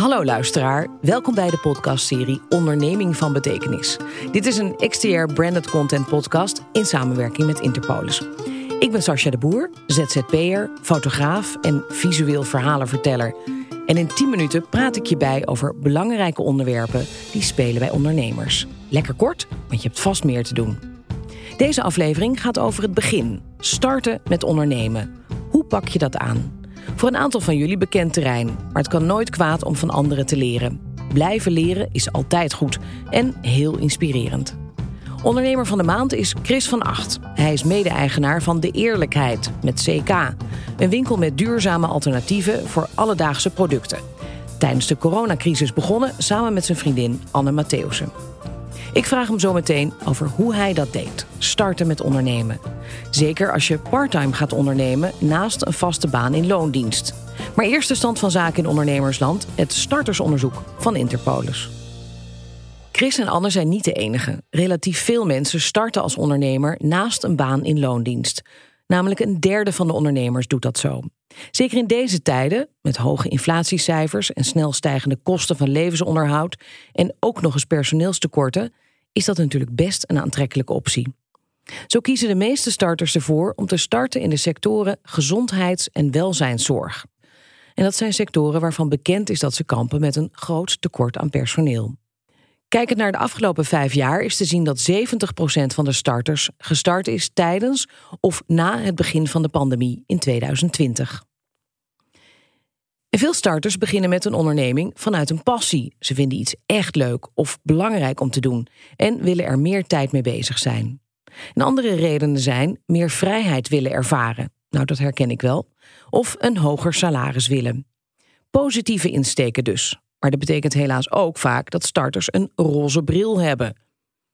Hallo luisteraar, welkom bij de podcastserie Onderneming van Betekenis. Dit is een XTR branded content podcast in samenwerking met Interpolis. Ik ben Sascha de Boer, ZZP'er, fotograaf en visueel verhalenverteller. En in 10 minuten praat ik je bij over belangrijke onderwerpen die spelen bij ondernemers. Lekker kort, want je hebt vast meer te doen. Deze aflevering gaat over het begin. Starten met ondernemen. Hoe pak je dat aan? Voor een aantal van jullie bekend terrein, maar het kan nooit kwaad om van anderen te leren. Blijven leren is altijd goed en heel inspirerend. Ondernemer van de maand is Chris van Acht. Hij is mede-eigenaar van De Eerlijkheid met CK. Een winkel met duurzame alternatieven voor alledaagse producten. Tijdens de coronacrisis begonnen samen met zijn vriendin Anne Mattheusen. Ik vraag hem zo meteen over hoe hij dat deed. Starten met ondernemen. Zeker als je parttime gaat ondernemen naast een vaste baan in loondienst. Maar eerst de stand van zaken in ondernemersland, het startersonderzoek van Interpolis. Chris en Anne zijn niet de enige. Relatief veel mensen starten als ondernemer naast een baan in loondienst. Namelijk een derde van de ondernemers doet dat zo. Zeker in deze tijden, met hoge inflatiecijfers en snel stijgende kosten van levensonderhoud en ook nog eens personeelstekorten, is dat natuurlijk best een aantrekkelijke optie. Zo kiezen de meeste starters ervoor om te starten in de sectoren gezondheids- en welzijnszorg. En dat zijn sectoren waarvan bekend is dat ze kampen met een groot tekort aan personeel. Kijkend naar de afgelopen vijf jaar is te zien dat 70% van de starters gestart is tijdens of na het begin van de pandemie in 2020. En veel starters beginnen met een onderneming vanuit een passie. Ze vinden iets echt leuk of belangrijk om te doen en willen er meer tijd mee bezig zijn. En andere redenen zijn meer vrijheid willen ervaren. Nou, dat herken ik wel. Of een hoger salaris willen. Positieve insteken dus. Maar dat betekent helaas ook vaak dat starters een roze bril hebben.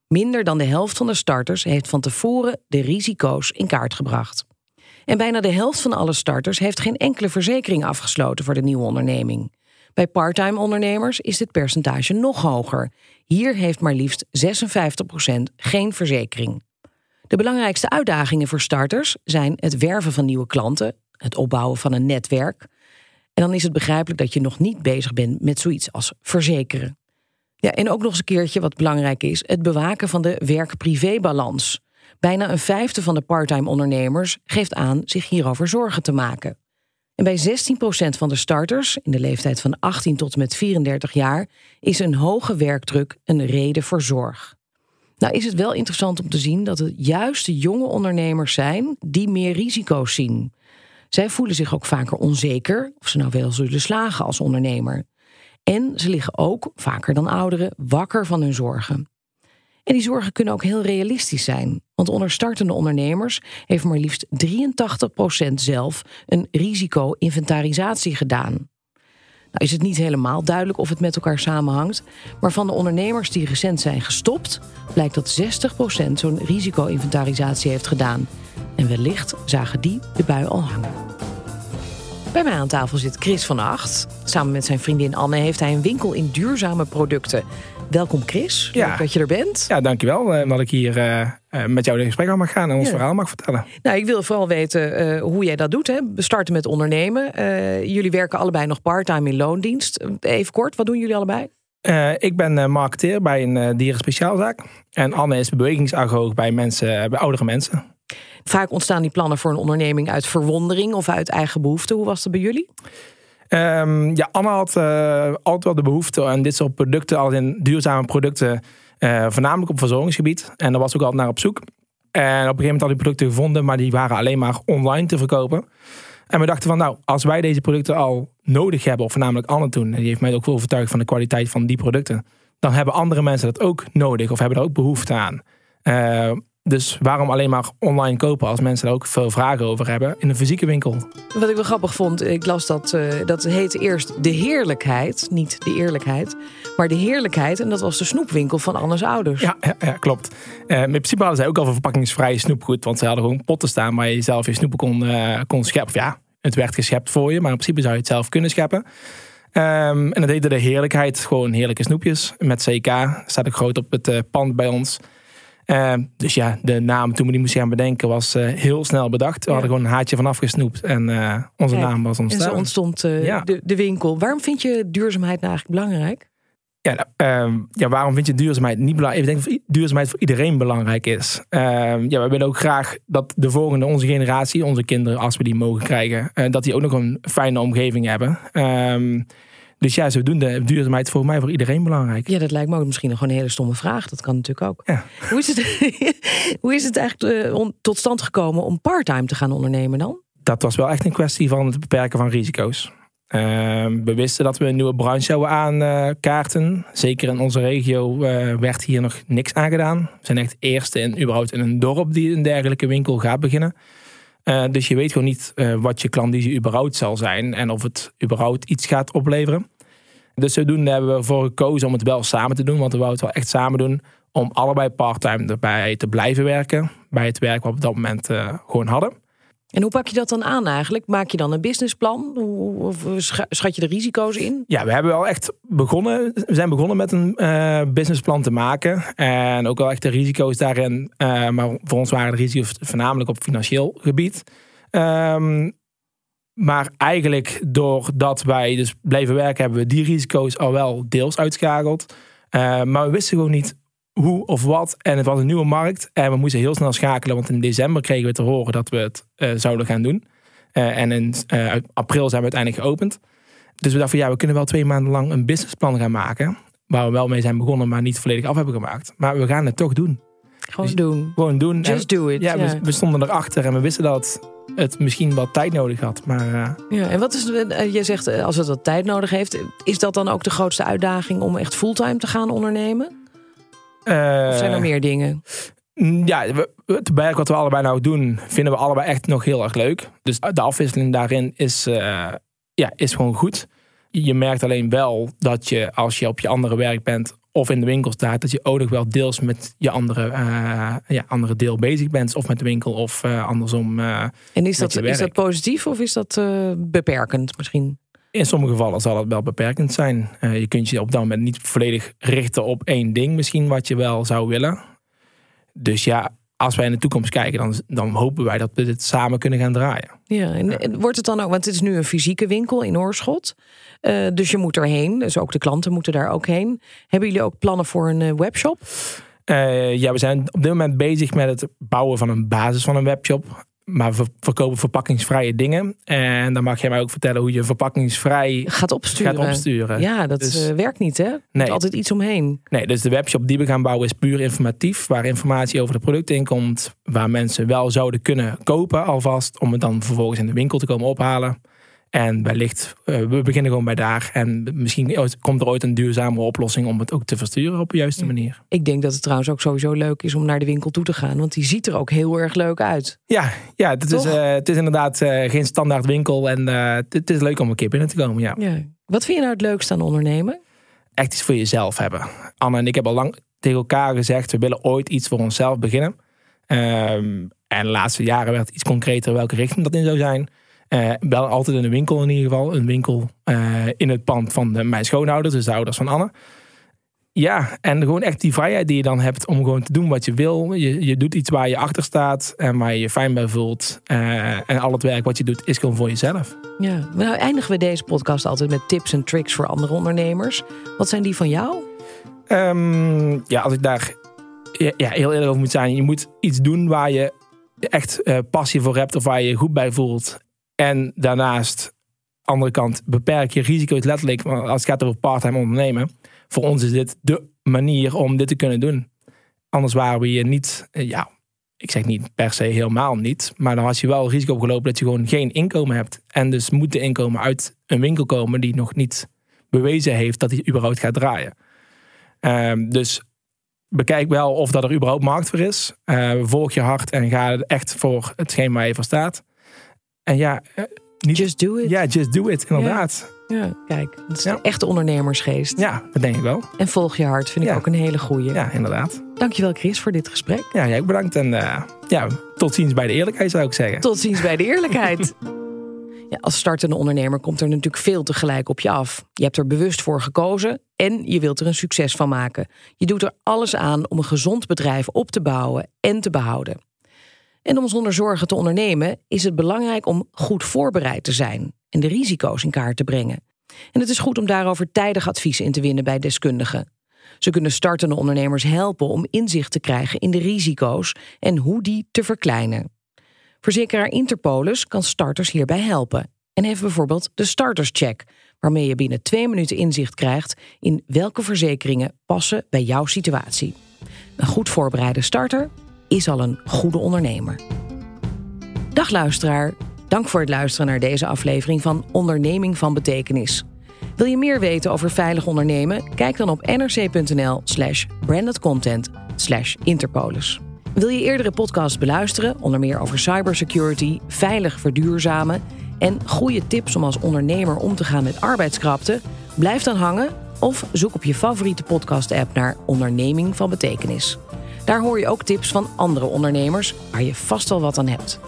Minder dan de helft van de starters heeft van tevoren de risico's in kaart gebracht. En bijna de helft van alle starters heeft geen enkele verzekering afgesloten voor de nieuwe onderneming. Bij parttime ondernemers is dit percentage nog hoger. Hier heeft maar liefst 56% geen verzekering. De belangrijkste uitdagingen voor starters zijn het werven van nieuwe klanten, het opbouwen van een netwerk. En dan is het begrijpelijk dat je nog niet bezig bent met zoiets als verzekeren. Ja, en ook nog eens een keertje wat belangrijk is: het bewaken van de werk-privé-balans. Bijna een vijfde van de parttime ondernemers geeft aan zich hierover zorgen te maken. En bij 16% van de starters in de leeftijd van 18 tot en met 34 jaar is een hoge werkdruk een reden voor zorg. Nou is het wel interessant om te zien dat het juist de jonge ondernemers zijn die meer risico's zien. Zij voelen zich ook vaker onzeker of ze nou wel zullen slagen als ondernemer. En ze liggen ook, vaker dan ouderen, wakker van hun zorgen. En die zorgen kunnen ook heel realistisch zijn. Want onder startende ondernemers heeft maar liefst 83% zelf een risico-inventarisatie gedaan. Nou is het niet helemaal duidelijk of het met elkaar samenhangt. Maar van de ondernemers die recent zijn gestopt, blijkt dat 60% zo'n risico-inventarisatie heeft gedaan. En wellicht zagen die de bui al hangen. Bij mij aan tafel zit Chris van Acht. Samen met zijn vriendin Anne heeft hij een winkel in duurzame producten. Welkom Chris, Ja. leuk dat je er bent. Ja, dankjewel uh, dat ik hier uh, uh, met jou in gesprek aan mag gaan en ons Ja. verhaal mag vertellen. Nou, ik wil vooral weten eh, hoe jij dat doet. Hè? We starten met ondernemen. Eh, jullie werken allebei nog parttime in loondienst. Even kort, wat doen jullie allebei? Eh, ik ben eh, marketeer bij een uh, dierenspeciaalzaak. En Anne is bewegingsagoog bij, mensen, eh, bij oudere mensen. Vaak ontstaan die plannen voor een onderneming uit verwondering of uit eigen behoefte. Hoe was dat bij jullie? Um, ja, Anne had uh, altijd wel de behoefte aan dit soort producten, als in duurzame producten, uh, voornamelijk op verzorgingsgebied. En daar was ook altijd naar op zoek. En op een gegeven moment had die producten gevonden, maar die waren alleen maar online te verkopen. En we dachten van, nou, als wij deze producten al nodig hebben, of voornamelijk Anne toen, en die heeft mij ook wel overtuigd van de kwaliteit van die producten, dan hebben andere mensen dat ook nodig of hebben er ook behoefte aan. Uh, dus waarom alleen maar online kopen als mensen er ook veel vragen over hebben in een fysieke winkel? Wat ik wel grappig vond, ik las dat uh, dat heette eerst de heerlijkheid, niet de eerlijkheid, maar de heerlijkheid. En dat was de snoepwinkel van Anne's ouders. Ja, ja, ja klopt. Uh, in principe hadden zij ook al een verpakkingsvrije snoepgoed, want ze hadden gewoon potten staan waar je zelf je snoepen kon, uh, kon scheppen. Of ja, het werd geschept voor je, maar in principe zou je het zelf kunnen scheppen. Um, en dat heette de heerlijkheid, gewoon heerlijke snoepjes met CK. Staat ook groot op het pand bij ons. Ehm, dus ja, de naam toen we die moesten gaan bedenken was eh, heel snel bedacht. We hadden gewoon een haartje vanaf gesnoept en eh, onze Kijk, naam was En ontstaan. zo ontstond eh, Ja. de, de winkel. Waarom vind je duurzaamheid nou eigenlijk belangrijk? Ja, nou, ehm, ja, waarom vind je duurzaamheid niet belangrijk? Ik denk dat duurzaamheid voor iedereen belangrijk is. Ehm, ja, we willen ook graag dat de volgende, onze generatie, onze kinderen, als we die mogen krijgen, dat die ook nog een fijne omgeving hebben. Ehm, dus ja, zodoende duurzaamheid voor mij voor iedereen belangrijk. Ja, dat lijkt me ook misschien nog een hele stomme vraag. Dat kan natuurlijk ook. Ja. Hoe, is het, hoe is het eigenlijk eh, tot stand gekomen om parttime te gaan ondernemen dan? Dat was wel echt een kwestie van het beperken van risico's. Ehm, we wisten dat we een nieuwe branche zouden aankaarten. Zeker in onze regio eh, werd hier nog niks aan gedaan. We zijn echt de eerste in, überhaupt in een dorp die een dergelijke winkel gaat beginnen. Eh, dus je weet gewoon niet eh, wat je klandizie überhaupt zal zijn en of het überhaupt iets gaat opleveren. Dus zodoende hebben we ervoor gekozen om het wel samen te doen, want we wouden het wel echt samen doen. Om allebei parttime erbij te blijven werken. Bij het werk wat we op dat moment eh, gewoon hadden. En hoe pak je dat dan aan eigenlijk? Maak je dan een businessplan? Of scha- schat je de risico's in? Ja, we hebben wel echt begonnen. We zijn begonnen met een eh, businessplan te maken. En ook wel echt de risico's daarin. eh, maar voor ons waren de risico's voornamelijk op financieel gebied. Ehm, maar eigenlijk doordat wij dus bleven werken, hebben we die risico's al wel deels uitschakeld. Eh, maar we wisten gewoon niet hoe of wat. En het was een nieuwe markt. En we moesten heel snel schakelen. Want in december kregen we te horen dat we het eh, zouden gaan doen. Eh, en in eh, april zijn we uiteindelijk geopend. Dus we dachten van ja, we kunnen wel twee maanden lang een businessplan gaan maken. Waar we wel mee zijn begonnen, maar niet volledig af hebben gemaakt. Maar we gaan het toch doen. Gewoon Dus- doen. Gewoon doen. Just En- do it. ja, We, we stonden erachter en we wisten dat het misschien wat tijd nodig had. Maar Ja, en wat is, je zegt als het wat tijd nodig heeft, is dat dan ook de grootste uitdaging om echt fulltime te gaan ondernemen? Eh, Of zijn er meer dingen? Ja, we- het werk wat we allebei nou doen, vinden we allebei echt nog heel erg leuk. Dus de afwisseling daarin is, eh, ja, is gewoon goed. Je merkt alleen wel dat je als je op je andere werk bent of in de winkel staat, dat je ook nog wel deels met je andere, eh, ja, andere deel bezig bent. Of met de winkel of andersom. En is dat, is dat positief of is dat beperkend misschien? In sommige gevallen zal het wel beperkend zijn. Eh, je kunt je op dat moment niet volledig richten op één ding misschien wat je wel zou willen. Dus ja, als wij in de toekomst kijken, dan, dan hopen wij dat we dit samen kunnen gaan draaien. Ja, en, en wordt het dan ook, want het is nu een fysieke winkel in Oorschot. Eh, dus je moet erheen, dus ook de klanten moeten daar ook heen. Hebben jullie ook plannen voor een eh, webshop? Ja, we zijn op dit moment bezig met het bouwen van een basis van een webshop. Maar we verkopen verpakkingsvrije dingen. En dan mag jij mij ook vertellen hoe je verpakkingsvrij Gaat opsturen. gaat opsturen. Ja, dat Dus- eh, werkt niet hè? Er Nee. altijd iets omheen. Nee, dus de webshop die we gaan bouwen is puur informatief. Waar informatie over de producten in komt. Waar mensen wel zouden kunnen kopen alvast. Om het dan vervolgens in de winkel te komen ophalen. En wellicht, eh, we beginnen gewoon bij daar. En misschien ooit- komt er ooit een duurzamere oplossing om het ook te versturen op de juiste manier. Ik denk dat het trouwens ook sowieso leuk is om naar de winkel toe te gaan. Want die ziet er ook heel erg leuk uit. Ja, ja het, is, eh, het is inderdaad eh, geen standaard winkel. En het, is leuk om een keer binnen te komen. Ja. Ja. Wat vind je nou het leukste aan ondernemen? Echt iets voor jezelf hebben. Anne en ik hebben al lang tegen elkaar gezegd... we willen ooit iets voor onszelf beginnen. Ehm, en de laatste jaren werd het iets concreter welke richting dat in zou zijn. Eh, wel altijd in een winkel in ieder geval. Een winkel eh, in het pand van de, mijn schoonouders, dus de ouders van Anne. Ja, en gewoon echt die vrijheid die je dan hebt om gewoon te doen wat je wil. Je, je doet iets waar je achter staat en waar je je fijn bij voelt. Eh, en al het werk wat je doet is gewoon voor jezelf. Ja. Nou eindigen we deze podcast altijd met tips en tricks voor andere ondernemers. Wat zijn die van jou? Ehm, ja, als ik daar ja, heel eerlijk over moet zijn. Je moet iets doen waar je echt passie voor hebt of waar je je goed bij voelt. En daarnaast, andere kant, beperk je risico's letterlijk. Als het gaat over parttime ondernemen. Voor ons is dit de manier om dit te kunnen doen. Anders waren we je niet, eh, ja, ik zeg niet per se helemaal niet. Maar dan had je wel risico opgelopen dat je gewoon geen inkomen hebt. En dus moet de inkomen uit een winkel komen die nog niet bewezen heeft dat hij überhaupt gaat draaien. Ehm, dus bekijk wel of dat er überhaupt markt voor is. Eh, volg je hart en ga echt voor hetgeen waar je voor staat. En ja, eh, niet, Just do it. ja just do it, inderdaad. Ja, kijk, dat is Ja. de echte ondernemersgeest. Ja, dat denk ik wel. En volg je hart, vind ik Ja. ook een hele goeie. Ja, inderdaad. Dankjewel Chris voor dit gesprek. Ja, jij ook bedankt. En eh, ja, tot ziens bij de eerlijkheid zou ik zeggen. Tot ziens bij de eerlijkheid. Ja, als startende ondernemer komt er natuurlijk veel tegelijk op je af. Je hebt er bewust voor gekozen en je wilt er een succes van maken. Je doet er alles aan om een gezond bedrijf op te bouwen en te behouden. En om zonder zorgen te ondernemen is het belangrijk om goed voorbereid te zijn en de risico's in kaart te brengen. En het is goed om daarover tijdig advies in te winnen bij deskundigen. Ze kunnen startende ondernemers helpen om inzicht te krijgen in de risico's en hoe die te verkleinen. Verzekeraar Interpolis kan starters hierbij helpen en heeft bijvoorbeeld de starterscheck, waarmee je binnen twee minuten inzicht krijgt in welke verzekeringen passen bij jouw situatie. Een goed voorbereide starter is al een goede ondernemer. Dag luisteraar, dank voor het luisteren naar deze aflevering van Onderneming van Betekenis. Wil je meer weten over veilig ondernemen? Kijk dan op nrc.nl/slash brandedcontent interpolis. Wil je eerdere podcasts beluisteren, onder meer over cybersecurity, veilig verduurzamen en goede tips om als ondernemer om te gaan met arbeidskrapte? Blijf dan hangen of zoek op je favoriete podcast-app naar Onderneming van Betekenis. Daar hoor je ook tips van andere ondernemers waar je vast wel wat aan hebt.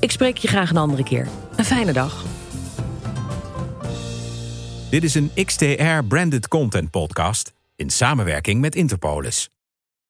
Ik spreek je graag een andere keer. Een fijne dag. Dit is een XTR branded content podcast in samenwerking met Interpolis.